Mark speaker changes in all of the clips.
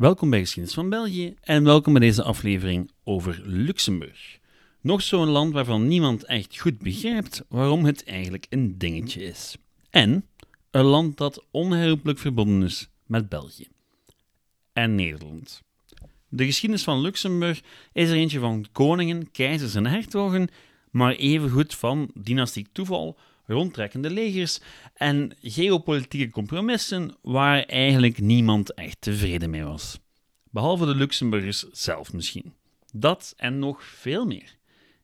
Speaker 1: Welkom bij Geschiedenis van België en welkom bij deze aflevering over Luxemburg. Nog zo'n land waarvan niemand echt goed begrijpt waarom het eigenlijk een dingetje is. En een land dat onherroepelijk verbonden is met België en Nederland. De geschiedenis van Luxemburg is er eentje van koningen, keizers en hertogen, maar evengoed van dynastiek toeval, rondtrekkende legers en geopolitieke compromissen waar eigenlijk niemand echt tevreden mee was. Behalve de Luxemburgers zelf misschien. Dat en nog veel meer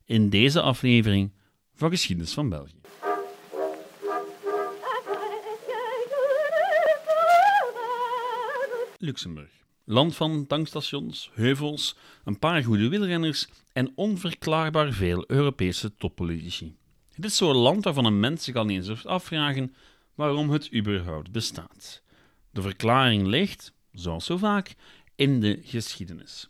Speaker 1: in deze aflevering van Geschiedenis van België. Luxemburg. Land van tankstations, heuvels, een paar goede wielrenners en onverklaarbaar veel Europese toppolitici. Het is zo'n land waarvan een mens zich al niet eens hoeft afvragen waarom het überhaupt bestaat. De verklaring ligt, zoals zo vaak, in de geschiedenis.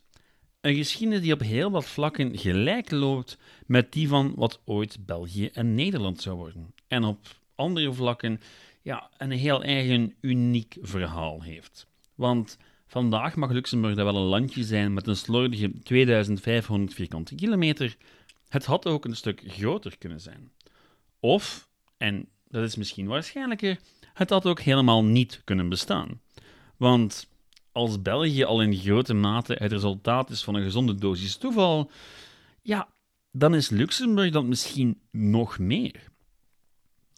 Speaker 1: Een geschiedenis die op heel wat vlakken gelijk loopt met die van wat ooit België en Nederland zou worden. En op andere vlakken ja, een heel eigen uniek verhaal heeft. Want vandaag mag Luxemburg wel een landje zijn met een slordige 2500 vierkante kilometer. Het had ook een stuk groter kunnen zijn. Of, en dat is misschien waarschijnlijker, het had ook helemaal niet kunnen bestaan. Want als België al in grote mate het resultaat is van een gezonde dosis toeval, ja, dan is Luxemburg dat misschien nog meer.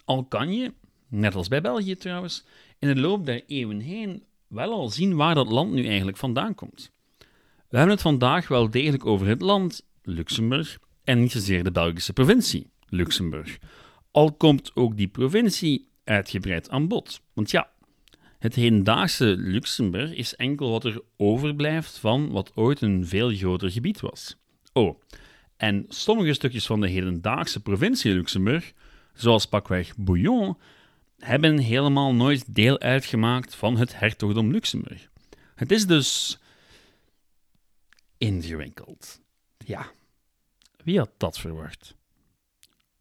Speaker 1: Al kan je, net als bij België trouwens, in de loop der eeuwen heen wel al zien waar dat land nu eigenlijk vandaan komt. We hebben het vandaag wel degelijk over het land, Luxemburg, en niet zozeer de Belgische provincie, Luxemburg. Al komt ook die provincie uitgebreid aan bod. Want ja, het hedendaagse Luxemburg is enkel wat er overblijft van wat ooit een veel groter gebied was. Oh, en sommige stukjes van de hedendaagse provincie Luxemburg, zoals pakweg Bouillon, hebben helemaal nooit deel uitgemaakt van het hertogdom Luxemburg. Het is dus ingewikkeld. Ja, wie had dat verwacht?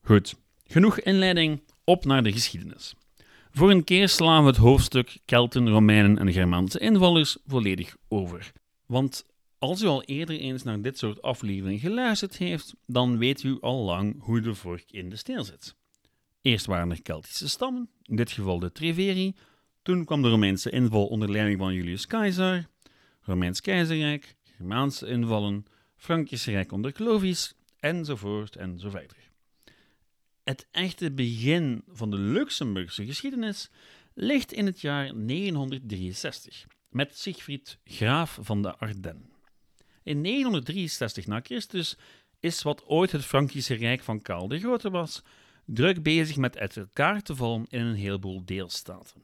Speaker 1: Goed, genoeg inleiding, op naar de geschiedenis. Voor een keer slaan we het hoofdstuk Kelten, Romeinen en Germaanse invallers volledig over. Want als u al eerder eens naar dit soort afleveringen geluisterd heeft, dan weet u al lang hoe de vork in de steel zit. Eerst waren er Keltische stammen, in dit geval de Treveri. Toen kwam de Romeinse inval onder leiding van Julius Caesar, Romeins keizerrijk, Germaanse invallen, Frankische rijk onder Clovis, enzovoort en zo verder. Het echte begin van de Luxemburgse geschiedenis ligt in het jaar 963 met Siegfried, graaf van de Ardennen. In 963 na Christus is wat ooit het Frankische Rijk van Karel de Grote was, druk bezig met uit elkaar te vallen in een heleboel deelstaten.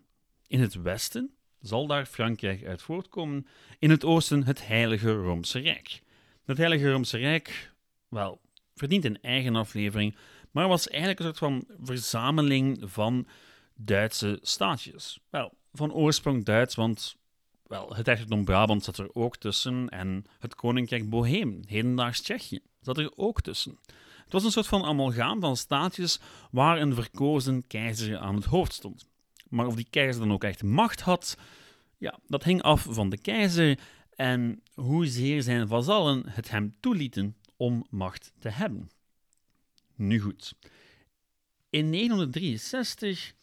Speaker 1: In het westen zal daar Frankrijk uit voortkomen, in het oosten het Heilige Romeinse Rijk. Het Heilige Romeinse Rijk, wel, verdient een eigen aflevering, maar was eigenlijk een soort van verzameling van Duitse staatjes. Wel, van oorsprong Duits, want wel, het hertogdom Brabant zat er ook tussen en het koninkrijk Boheem, hedendaags Tsjechië, zat er ook tussen. Het was een soort van amalgaam van staatjes waar een verkozen keizer aan het hoofd stond. Maar of die keizer dan ook echt macht had, ja, dat hing af van de keizer en hoezeer zijn vazallen het hem toelieten om macht te hebben. Nu goed. In 963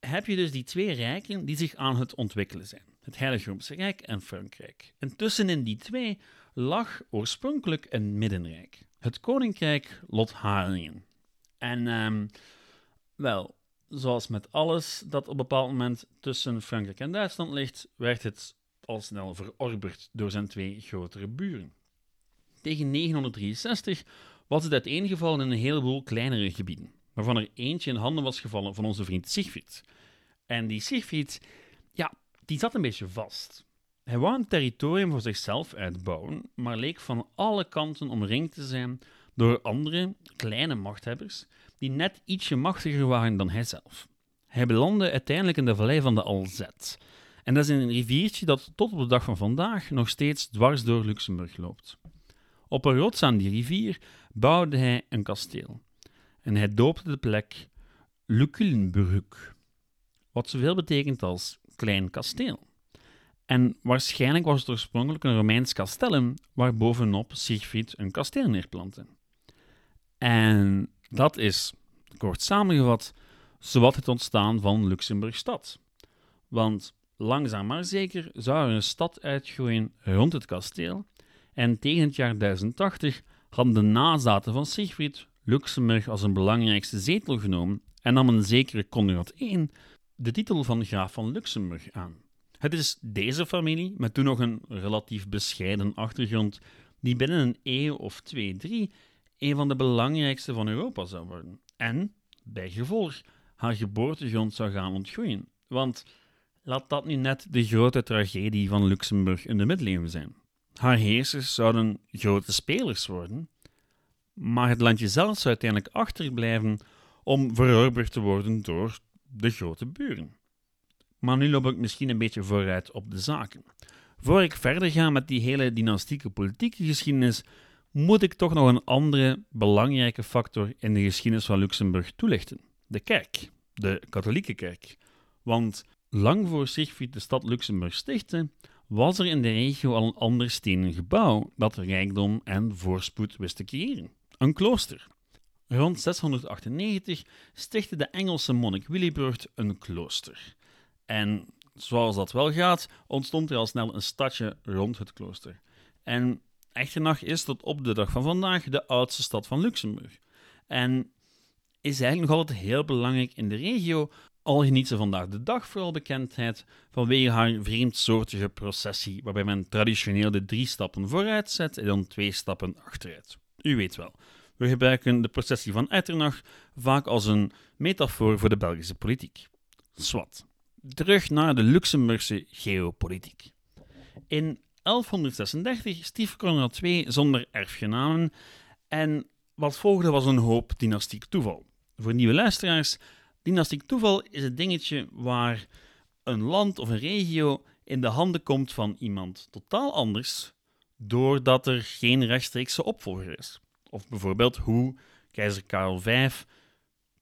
Speaker 1: heb je dus die twee rijken die zich aan het ontwikkelen zijn. Het Heilige Romeinse Rijk en Frankrijk. En tussenin die twee lag oorspronkelijk een middenrijk. Het Koninkrijk Lotharingen. En um, wel, zoals met alles dat op een bepaald moment tussen Frankrijk en Duitsland ligt, werd het al snel verorberd door zijn twee grotere buren. Tegen 963 was het uiteengevallen in een heleboel kleinere gebieden, waarvan er eentje in handen was gevallen van onze vriend Siegfried. En die Siegfried, ja, die zat een beetje vast. Hij wou een territorium voor zichzelf uitbouwen, maar leek van alle kanten omringd te zijn door andere, kleine machthebbers, die net ietsje machtiger waren dan hijzelf. Hij belandde uiteindelijk in de vallei van de Alzette. En dat is een riviertje dat tot op de dag van vandaag nog steeds dwars door Luxemburg loopt. Op een rots aan die rivier bouwde hij een kasteel. En hij doopte de plek Luculenbrug, wat zoveel betekent als klein kasteel. En waarschijnlijk was het oorspronkelijk een Romeins castellum waar bovenop Siegfried een kasteel neerplantte. En dat is, kort samengevat, zowat het ontstaan van Luxemburgstad. Want langzaam maar zeker zou er een stad uitgroeien rond het kasteel. En tegen het jaar 1080 hadden de nazaten van Siegfried Luxemburg als een belangrijkste zetel genomen en nam een zekere Conrad I de titel van graaf van Luxemburg aan. Het is deze familie, met toen nog een relatief bescheiden achtergrond, die binnen een eeuw of twee, drie een van de belangrijkste van Europa zou worden. En, bij gevolg, haar geboortegrond zou gaan ontgroeien. Want laat dat nu net de grote tragedie van Luxemburg in de middeleeuwen zijn. Haar heersers zouden grote spelers worden, maar het landje zelf zou uiteindelijk achterblijven om verorberd te worden door de grote buren. Maar nu loop ik misschien een beetje vooruit op de zaken. Voor ik verder ga met die hele dynastieke politieke geschiedenis, moet ik toch nog een andere belangrijke factor in de geschiedenis van Luxemburg toelichten: de kerk, de katholieke kerk. Want lang voor Siegfried de stad Luxemburg stichtte, was er in de regio al een ander stenen gebouw dat rijkdom en voorspoed wist te creëren: een klooster. Rond 698 stichtte de Engelse monnik Willibrord een klooster. En zoals dat wel gaat, ontstond er al snel een stadje rond het klooster. En Echternach is tot op de dag van vandaag de oudste stad van Luxemburg. En is eigenlijk nog altijd heel belangrijk in de regio, al geniet ze vandaag de dag vooral bekendheid vanwege haar vreemdsoortige processie, waarbij men traditioneel de drie stappen vooruit zet en dan twee stappen achteruit. U weet wel, we gebruiken de processie van Echternach vaak als een metafoor voor de Belgische politiek. Swat. Terug naar de Luxemburgse geopolitiek. In 1136 stief Conrad II zonder erfgenamen en wat volgde was een hoop dynastiek toeval. Voor nieuwe luisteraars, dynastiek toeval is het dingetje waar een land of een regio in de handen komt van iemand totaal anders, doordat er geen rechtstreekse opvolger is. Of bijvoorbeeld hoe keizer Karel V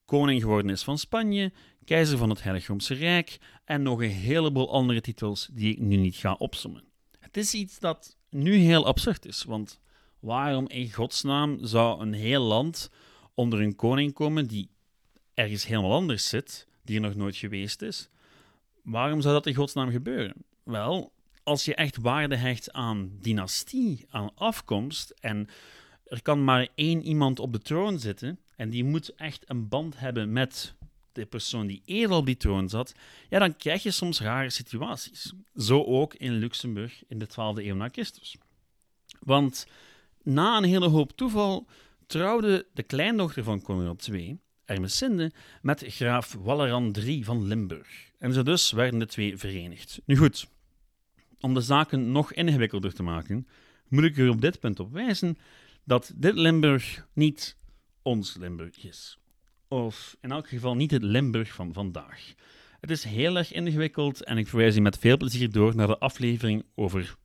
Speaker 1: koning geworden is van Spanje, keizer van het Heilig Roomse Rijk en nog een heleboel andere titels die ik nu niet ga opsommen. Het is iets dat nu heel absurd is, want waarom in godsnaam zou een heel land onder een koning komen die ergens helemaal anders zit, die er nog nooit geweest is? Waarom zou dat in godsnaam gebeuren? Wel, als je echt waarde hecht aan dynastie, aan afkomst en er kan maar één iemand op de troon zitten en die moet echt een band hebben met de persoon die eerder op die troon zat, ja, dan krijg je soms rare situaties. Zo ook in Luxemburg in de 12e eeuw na Christus. Want na een hele hoop toeval trouwde de kleindochter van Conrad II, Ermesinde, met graaf Walleran III van Limburg. En zo dus werden de twee verenigd. Nu goed, om de zaken nog ingewikkelder te maken, moet ik er op dit punt op wijzen dat dit Limburg niet ons Limburg is. Of in elk geval niet het Limburg van vandaag. Het is heel erg ingewikkeld en ik verwijs u met veel plezier door naar de aflevering over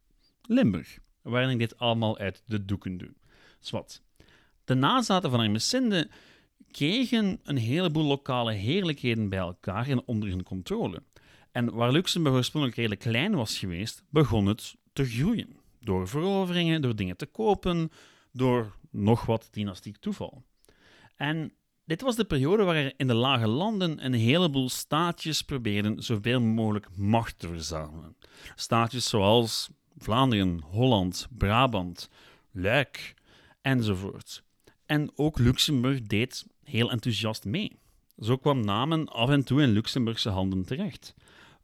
Speaker 1: Limburg, waarin ik dit allemaal uit de doeken doe. Zwat. De nazaten van Ermesinde kregen een heleboel lokale heerlijkheden bij elkaar en onder hun controle. En waar Luxemburg oorspronkelijk redelijk klein was geweest, begon het te groeien. Door veroveringen, door dingen te kopen, door nog wat dynastiek toeval. En dit was de periode waarin in de lage landen een heleboel staatjes probeerden zoveel mogelijk macht te verzamelen. Staatjes zoals Vlaanderen, Holland, Brabant, Luik enzovoort. En ook Luxemburg deed heel enthousiast mee. Zo kwam Namen af en toe in Luxemburgse handen terecht.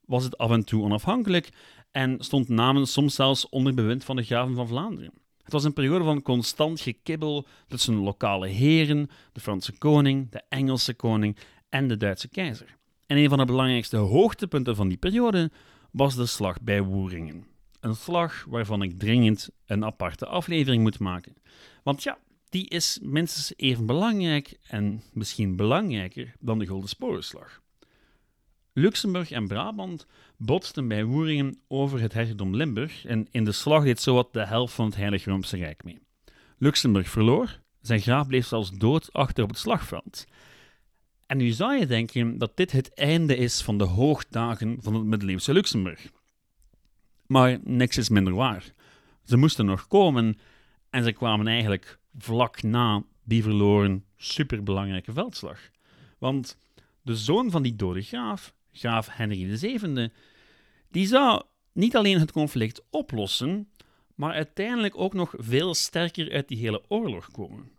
Speaker 1: Was het af en toe onafhankelijk en stond Namen soms zelfs onder bewind van de graven van Vlaanderen. Het was een periode van constant gekibbel tussen lokale heren, de Franse koning, de Engelse koning en de Duitse keizer. En een van de belangrijkste hoogtepunten van die periode was de slag bij Woeringen. Een slag waarvan ik dringend een aparte aflevering moet maken. Want ja, die is minstens even belangrijk en misschien belangrijker dan de Golden Sporenslag. Luxemburg en Brabant botsten bij Woeringen over het hertogdom Limburg en in de slag deed zowat de helft van het Heilig Roomse Rijk mee. Luxemburg verloor, zijn graaf bleef zelfs dood achter op het slagveld. En nu zou je denken dat dit het einde is van de hoogdagen van het middeleeuwse Luxemburg. Maar niks is minder waar. Ze moesten nog komen en ze kwamen eigenlijk vlak na die verloren superbelangrijke veldslag. Want de zoon van die dode graaf, graaf Henry VII, die zou niet alleen het conflict oplossen, maar uiteindelijk ook nog veel sterker uit die hele oorlog komen.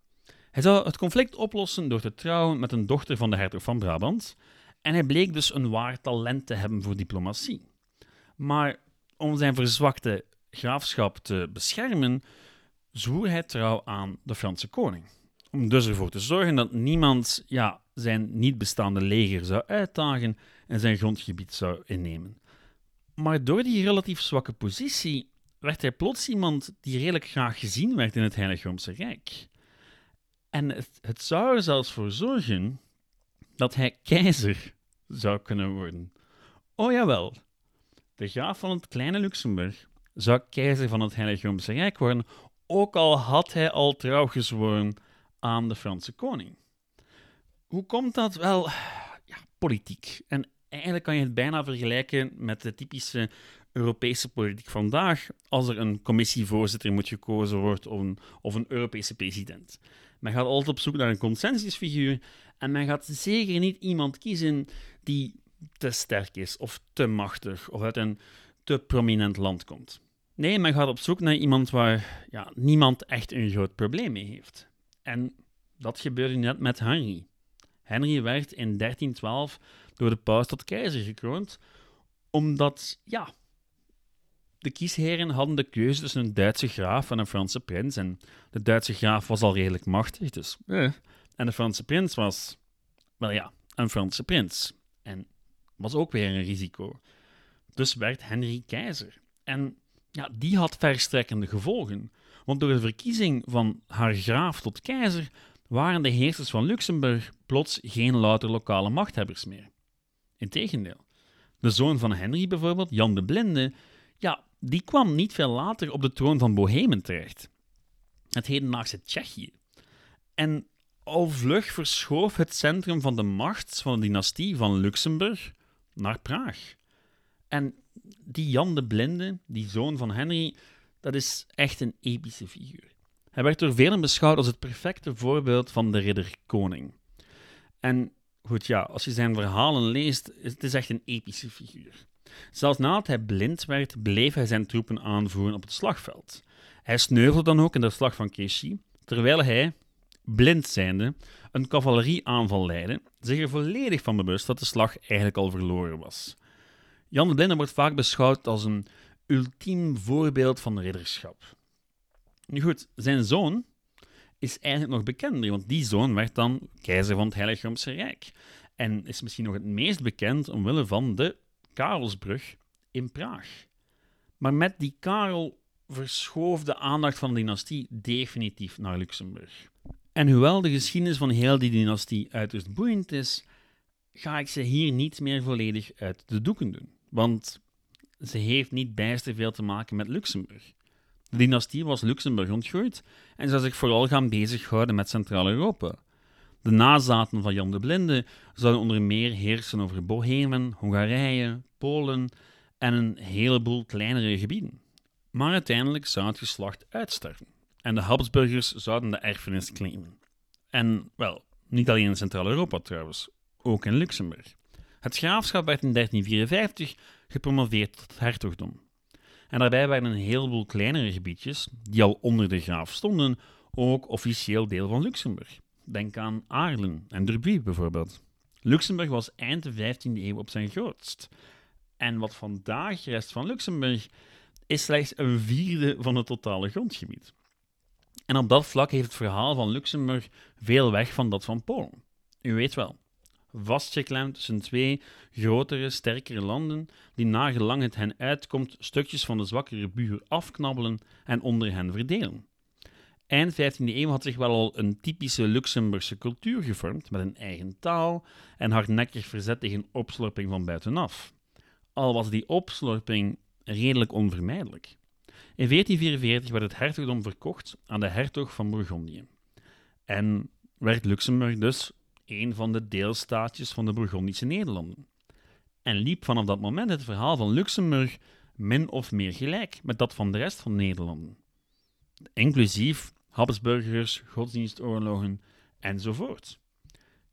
Speaker 1: Hij zou het conflict oplossen door te trouwen met een dochter van de hertog van Brabant, en hij bleek dus een waar talent te hebben voor diplomatie. Maar om zijn verzwakte graafschap te beschermen, zwoer hij trouw aan de Franse koning. Om dus ervoor te zorgen dat niemand ja, zijn niet bestaande leger zou uitdagen en zijn grondgebied zou innemen. Maar door die relatief zwakke positie werd hij plots iemand die redelijk graag gezien werd in het Heilige Roomse Rijk. En het, zou er zelfs voor zorgen dat hij keizer zou kunnen worden. Oh jawel, de graaf van het kleine Luxemburg zou keizer van het Heilige Roomse Rijk worden, ook al had hij al trouw gezworen aan de Franse koning. Hoe komt dat? Wel, ja, politiek. En eigenlijk kan je het bijna vergelijken met de typische Europese politiek vandaag, als er een commissievoorzitter moet gekozen worden of een, of een Europese president. Men gaat altijd op zoek naar een consensusfiguur en men gaat zeker niet iemand kiezen die te sterk is of te machtig of uit een te prominent land komt. Nee, men gaat op zoek naar iemand waar ja, niemand echt een groot probleem mee heeft. En dat gebeurde net met Henry. Henry werd in 1312 door de paus tot keizer gekroond, omdat, ja, de kiesheren hadden de keuze tussen een Duitse graaf en een Franse prins. En de Duitse graaf was al redelijk machtig, dus. Eh. En de Franse prins was, wel ja, een Franse prins. En was ook weer een risico. Dus werd Henry keizer. En ja, die had verstrekkende gevolgen. Want door de verkiezing van haar graaf tot keizer waren de heersers van Luxemburg plots geen louter lokale machthebbers meer. Integendeel. De zoon van Henry bijvoorbeeld, Jan de Blinde, ja, die kwam niet veel later op de troon van Bohemen terecht. Het hedendaagse Tsjechië. En al vlug verschoof het centrum van de macht van de dynastie van Luxemburg naar Praag. En die Jan de Blinde, die zoon van Henry, dat is echt een epische figuur. Hij werd door velen beschouwd als het perfecte voorbeeld van de ridder-koning. En goed, ja, als je zijn verhalen leest, het is echt een epische figuur. Zelfs nadat hij blind werd, bleef hij zijn troepen aanvoeren op het slagveld. Hij sneuvelde dan ook in de slag van Clichy, terwijl hij, blind zijnde, een cavalerieaanval leidde, zich er volledig van bewust dat de slag eigenlijk al verloren was. Jan de Blinde wordt vaak beschouwd als een ultiem voorbeeld van ridderschap. Nu goed, zijn zoon is eigenlijk nog bekender, want die zoon werd dan keizer van het Heilige Roomse Rijk. En is misschien nog het meest bekend omwille van de Karelsbrug in Praag. Maar met die Karel verschoof de aandacht van de dynastie definitief naar Luxemburg. En hoewel de geschiedenis van heel die dynastie uiterst boeiend is, ga ik ze hier niet meer volledig uit de doeken doen. Want ze heeft niet bijster veel te maken met Luxemburg. De dynastie was Luxemburg ontgroeid en zou zich vooral gaan bezighouden met Centraal-Europa. De nazaten van Jan de Blinde zouden onder meer heersen over Bohemen, Hongarije, Polen en een heleboel kleinere gebieden. Maar uiteindelijk zou het geslacht uitsterven en de Habsburgers zouden de erfenis claimen. En wel, niet alleen in Centraal-Europa trouwens, ook in Luxemburg. Het graafschap werd in 1354 gepromoveerd tot hertogdom. En daarbij werden een heleboel kleinere gebiedjes, die al onder de graaf stonden, ook officieel deel van Luxemburg. Denk aan Aarlen en Derby bijvoorbeeld. Luxemburg was eind de 15e eeuw op zijn grootst. En wat vandaag rest van Luxemburg is slechts een vierde van het totale grondgebied. En op dat vlak heeft het verhaal van Luxemburg veel weg van dat van Polen. U weet wel, vastgeklemd tussen twee grotere, sterkere landen, die nagelang het hen uitkomt stukjes van de zwakkere buur afknabbelen en onder hen verdelen. Eind 15e eeuw had zich wel al een typische Luxemburgse cultuur gevormd, met een eigen taal en hardnekkig verzet tegen opslorping van buitenaf. Al was die opslorping redelijk onvermijdelijk. In 1444 werd het hertogdom verkocht aan de hertog van Bourgondië. En werd Luxemburg dus een van de deelstaatjes van de Bourgondische Nederlanden. En liep vanaf dat moment het verhaal van Luxemburg min of meer gelijk met dat van de rest van Nederlanden. Inclusief Habsburgers, godsdienstoorlogen enzovoort.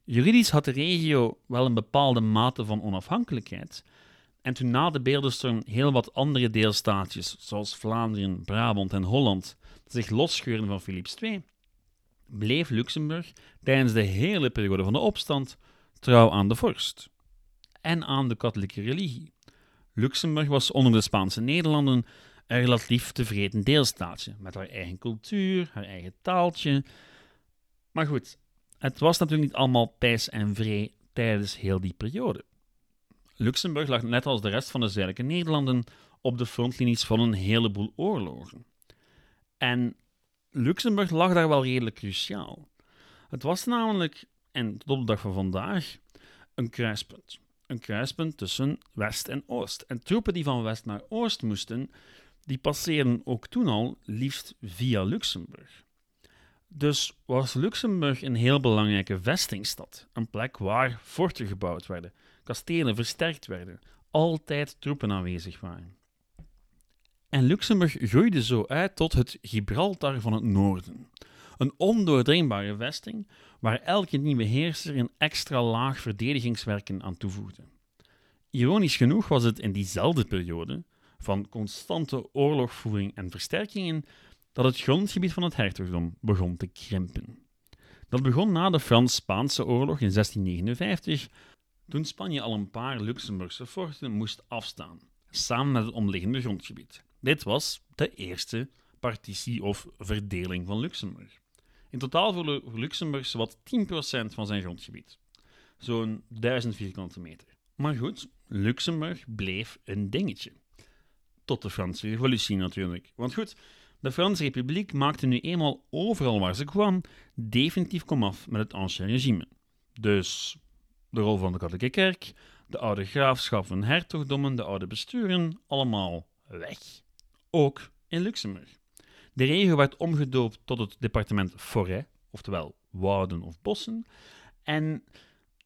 Speaker 1: Juridisch had de regio wel een bepaalde mate van onafhankelijkheid, en toen na de beeldenstorm heel wat andere deelstaatjes, zoals Vlaanderen, Brabant en Holland, zich losscheurden van Philips II, bleef Luxemburg tijdens de hele periode van de opstand trouw aan de vorst en aan de katholieke religie. Luxemburg was onder de Spaanse Nederlanden een relatief tevreden deelstaatje, met haar eigen cultuur, haar eigen taaltje. Maar goed, het was natuurlijk niet allemaal pijs en vree tijdens heel die periode. Luxemburg lag net als de rest van de zuidelijke Nederlanden op de frontlinies van een heleboel oorlogen. En Luxemburg lag daar wel redelijk cruciaal. Het was namelijk, en tot op de dag van vandaag, een kruispunt. Een kruispunt tussen West en Oost. En troepen die van West naar Oost moesten, die passeerden ook toen al liefst via Luxemburg. Dus was Luxemburg een heel belangrijke vestingstad, een plek waar forten gebouwd werden, kastelen versterkt werden, altijd troepen aanwezig waren. En Luxemburg groeide zo uit tot het Gibraltar van het Noorden. Een ondoordringbare vesting waar elke nieuwe heerser een extra laag verdedigingswerken aan toevoegde. Ironisch genoeg was het in diezelfde periode, van constante oorlogvoering en versterkingen, dat het grondgebied van het hertogdom begon te krimpen. Dat begon na de Frans-Spaanse oorlog in 1659, toen Spanje al een paar Luxemburgse forten moest afstaan, samen met het omliggende grondgebied. Dit was de eerste partitie of verdeling van Luxemburg. In totaal verloor Luxemburg zowat 10% van zijn grondgebied. Zo'n 1000 vierkante meter. Maar goed, Luxemburg bleef een dingetje. Tot de Franse Revolutie natuurlijk. Want goed, de Franse Republiek maakte nu eenmaal overal waar ze kwam definitief komaf met het Ancien regime. Dus de rol van de katholieke kerk, de oude graafschappen en hertogdommen, de oude besturen, allemaal weg. Ook in Luxemburg. De regio werd omgedoopt tot het departement Forêt, oftewel wouden of bossen. En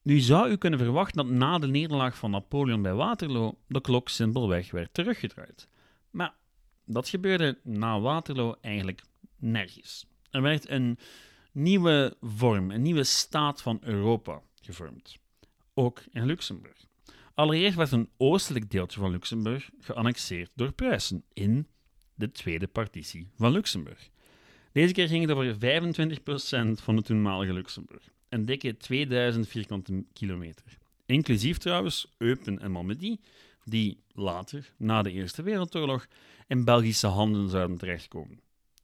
Speaker 1: nu zou u kunnen verwachten dat na de nederlaag van Napoleon bij Waterloo de klok simpelweg werd teruggedraaid. Maar dat gebeurde na Waterloo eigenlijk nergens. Er werd een nieuwe vorm, een nieuwe staat van Europa gevormd. Ook in Luxemburg. Allereerst werd een oostelijk deeltje van Luxemburg geannexeerd door Pruisen in de tweede partitie van Luxemburg. Deze keer ging het over 25% van het toenmalige Luxemburg. Een dikke 2000 vierkante kilometer. Inclusief trouwens Eupen en Malmedy, die later, na de Eerste Wereldoorlog, in Belgische handen zouden terechtkomen.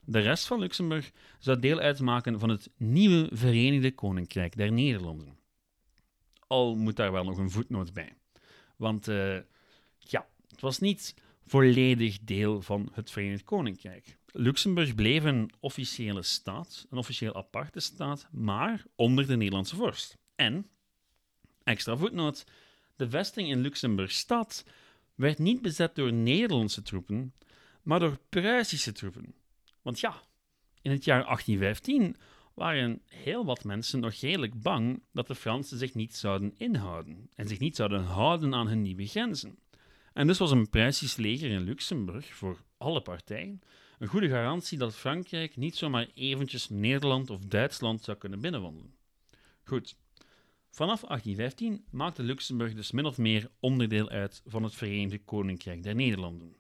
Speaker 1: De rest van Luxemburg zou deel uitmaken van het nieuwe Verenigde Koninkrijk der Nederlanden. Al moet daar wel nog een voetnoot bij. Want uh, ja, het was niet volledig deel van het Verenigd Koninkrijk. Luxemburg bleef een officiële staat, een officieel aparte staat, maar onder de Nederlandse vorst. En, extra voetnoot, de vesting in Luxemburg-stad werd niet bezet door Nederlandse troepen, maar door Pruisische troepen. Want ja, in het jaar 1815 waren heel wat mensen nog redelijk bang dat de Fransen zich niet zouden inhouden en zich niet zouden houden aan hun nieuwe grenzen. En dus was een Pruisisch leger in Luxemburg voor alle partijen een goede garantie dat Frankrijk niet zomaar eventjes Nederland of Duitsland zou kunnen binnenwandelen. Goed, vanaf 1815 maakte Luxemburg dus min of meer onderdeel uit van het Verenigde Koninkrijk der Nederlanden.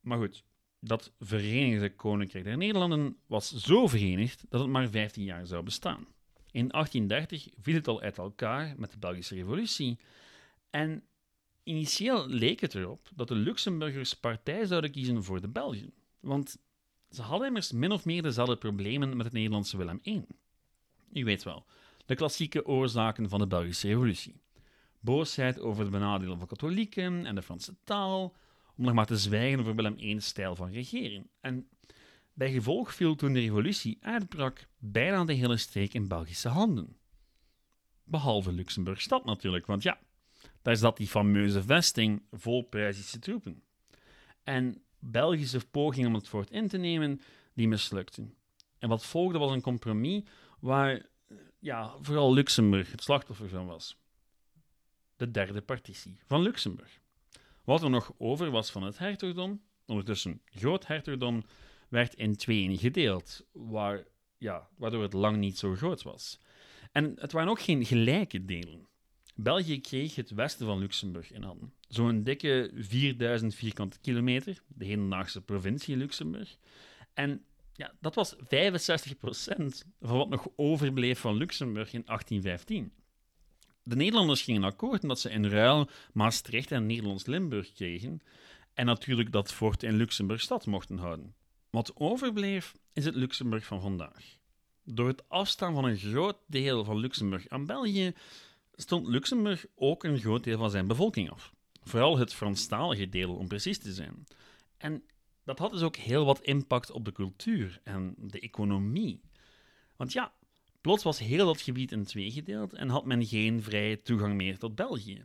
Speaker 1: Maar goed, dat Verenigde Koninkrijk der Nederlanden was zo verenigd dat het maar 15 jaar zou bestaan. In 1830 viel het al uit elkaar met de Belgische Revolutie en initieel leek het erop dat de Luxemburgers partij zouden kiezen voor de Belgen, want ze hadden immers min of meer dezelfde problemen met het Nederlandse Willem I. U weet wel, de klassieke oorzaken van de Belgische Revolutie. Boosheid over de benadeling van katholieken en de Franse taal, om nog maar te zwijgen over Willem I's stijl van regeren. En bij gevolg viel toen de revolutie uitbrak bijna de hele streek in Belgische handen. Behalve Luxemburg-stad natuurlijk, want ja, daar zat die fameuze vesting vol Pruisische troepen. En Belgische pogingen om het fort in te nemen, die mislukten. En wat volgde was een compromis waar ja, vooral Luxemburg het slachtoffer van was. De derde partitie van Luxemburg. Wat er nog over was van het hertogdom, ondertussen groot hertogdom, werd in tweeën gedeeld, waar, ja, waardoor het lang niet zo groot was. En het waren ook geen gelijke delen. België kreeg het westen van Luxemburg in handen. Zo'n dikke 4000 vierkante kilometer, de hedendaagse provincie Luxemburg. En ja, dat was 65% van wat nog overbleef van Luxemburg in 1815. De Nederlanders gingen akkoord omdat ze in ruil Maastricht en Nederlands-Limburg kregen en natuurlijk dat fort in Luxemburg stad mochten houden. Wat overbleef is het Luxemburg van vandaag. Door het afstaan van een groot deel van Luxemburg aan België stond Luxemburg ook een groot deel van zijn bevolking af. Vooral het Franstalige deel, om precies te zijn. En dat had dus ook heel wat impact op de cultuur en de economie. Want ja, plots was heel dat gebied in twee gedeeld en had men geen vrije toegang meer tot België.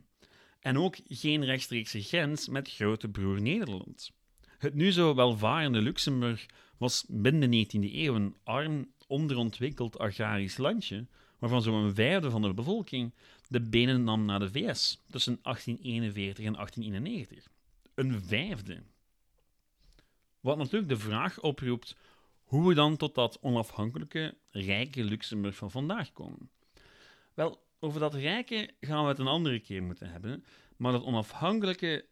Speaker 1: En ook geen rechtstreekse grens met grote broer Nederland. Het nu zo welvarende Luxemburg was binnen de 19e eeuw een arm, onderontwikkeld agrarisch landje, waarvan zo'n vijfde van de bevolking de benen nam naar de VS tussen 1841 en 1891. Een vijfde. Wat natuurlijk de vraag oproept hoe we dan tot dat onafhankelijke, rijke Luxemburg van vandaag komen. Wel, over dat rijke gaan we het een andere keer moeten hebben, maar dat onafhankelijke,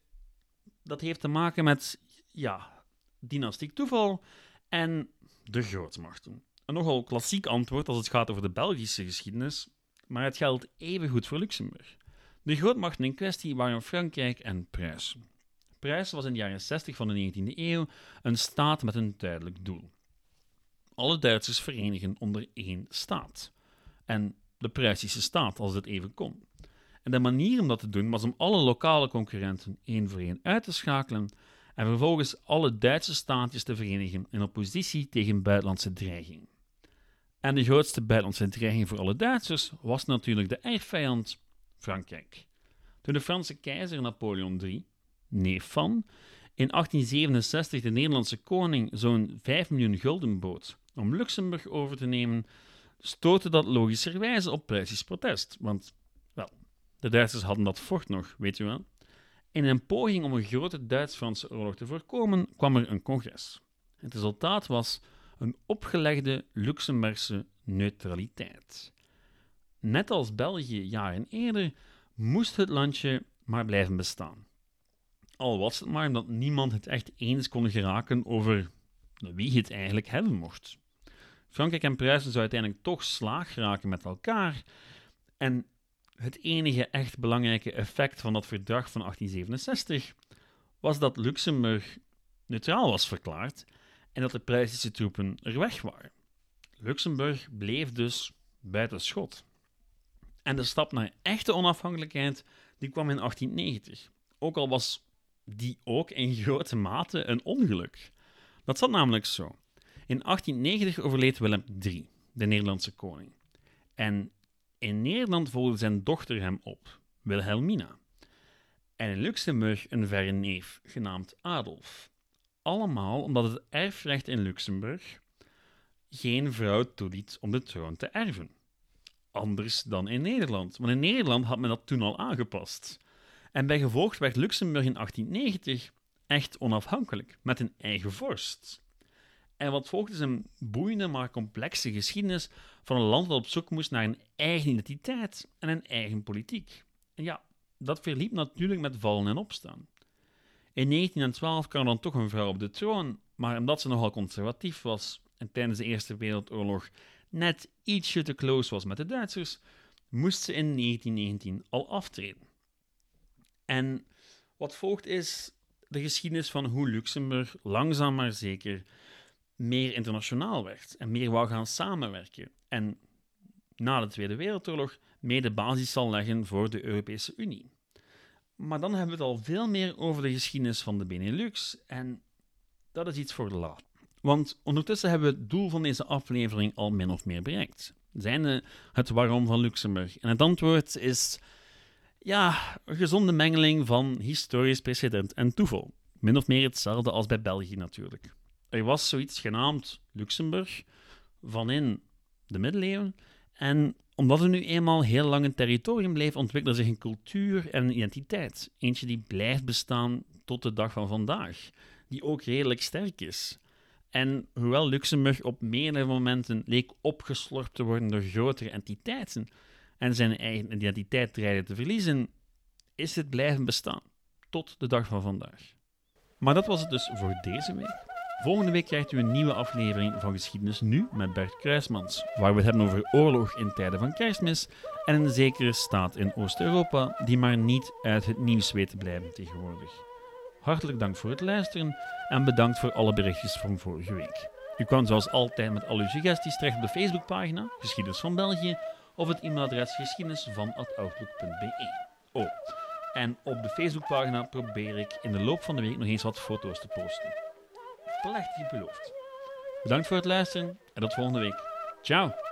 Speaker 1: dat heeft te maken met, ja, dynastiek toeval en de grootmachten. Een nogal klassiek antwoord als het gaat over de Belgische geschiedenis, maar het geldt evengoed voor Luxemburg. De grootmachten in kwestie waren Frankrijk en Pruisen. Pruisen was in de jaren 60 van de 19e eeuw een staat met een duidelijk doel. Alle Duitsers verenigen onder één staat. En de Pruisische staat, als het even kon. En de manier om dat te doen was om alle lokale concurrenten één voor één uit te schakelen en vervolgens alle Duitse staatjes te verenigen in oppositie tegen buitenlandse dreiging. En de grootste buitenlandse voor alle Duitsers was natuurlijk de erfvijand Frankrijk. Toen de Franse keizer Napoleon III, neef van, in 1867 de Nederlandse koning zo'n 5 miljoen gulden bood om Luxemburg over te nemen, stootte dat logischerwijs op Pruisisch protest. Want, wel, de Duitsers hadden dat fort nog, weet u wel. In een poging om een grote Duits-Franse oorlog te voorkomen, kwam er een congres. Het resultaat was een opgelegde Luxemburgse neutraliteit. Net als België jaren eerder moest het landje maar blijven bestaan. Al was het maar omdat niemand het echt eens kon geraken over wie het eigenlijk hebben mocht. Frankrijk en Pruisen zou uiteindelijk toch slaag geraken met elkaar. En het enige echt belangrijke effect van dat verdrag van 1867 was dat Luxemburg neutraal was verklaard en dat de Pruisische troepen er weg waren. Luxemburg bleef dus buiten schot. En de stap naar echte onafhankelijkheid die kwam in 1890. Ook al was die ook in grote mate een ongeluk. Dat zat namelijk zo. In 1890 overleed Willem III, de Nederlandse koning. En in Nederland volgde zijn dochter hem op, Wilhelmina. En in Luxemburg een verre neef, genaamd Adolf allemaal omdat het erfrecht in Luxemburg geen vrouw toeliet om de troon te erven. Anders dan in Nederland, want in Nederland had men dat toen al aangepast. En bij gevolg werd Luxemburg in 1890 echt onafhankelijk, met een eigen vorst. En wat volgde is een boeiende maar complexe geschiedenis van een land dat op zoek moest naar een eigen identiteit en een eigen politiek. En ja, dat verliep natuurlijk met vallen en opstaan. In 1912 kwam dan toch een vrouw op de troon, maar omdat ze nogal conservatief was en tijdens de Eerste Wereldoorlog net ietsje te close was met de Duitsers, moest ze in 1919 al aftreden. En wat volgt is de geschiedenis van hoe Luxemburg langzaam maar zeker meer internationaal werd en meer wou gaan samenwerken. En na de Tweede Wereldoorlog meer de basis zal leggen voor de Europese Unie. Maar dan hebben we het al veel meer over de geschiedenis van de Benelux en dat is iets voor de laat. Want ondertussen hebben we het doel van deze aflevering al min of meer bereikt. Zijn het waarom van Luxemburg? En het antwoord is ja, een gezonde mengeling van historisch precedent en toeval. Min of meer hetzelfde als bij België natuurlijk. Er was zoiets genaamd Luxemburg van in de middeleeuwen en omdat het nu eenmaal heel lang een territorium bleef, ontwikkelde zich een cultuur en een identiteit. Eentje die blijft bestaan tot de dag van vandaag, die ook redelijk sterk is. En hoewel Luxemburg op meerdere momenten leek opgeslorpt te worden door grotere entiteiten en zijn eigen identiteit dreigde te verliezen, is het blijven bestaan tot de dag van vandaag. Maar dat was het dus voor deze week. Volgende week krijgt u een nieuwe aflevering van Geschiedenis Nu met Bert Kruismans, waar we het hebben over oorlog in tijden van kerstmis en een zekere staat in Oost-Europa die maar niet uit het nieuws weet te blijven tegenwoordig. Hartelijk dank voor het luisteren en bedankt voor alle berichtjes van vorige week. U kan zoals altijd met al uw suggesties terecht op de Facebookpagina Geschiedenis van België of het e-mailadres geschiedenisvan.outlook.be. Oh, en op de Facebookpagina probeer ik in de loop van de week nog eens wat foto's te posten plechtig beloofd. Bedankt voor het luisteren en tot volgende week. Ciao!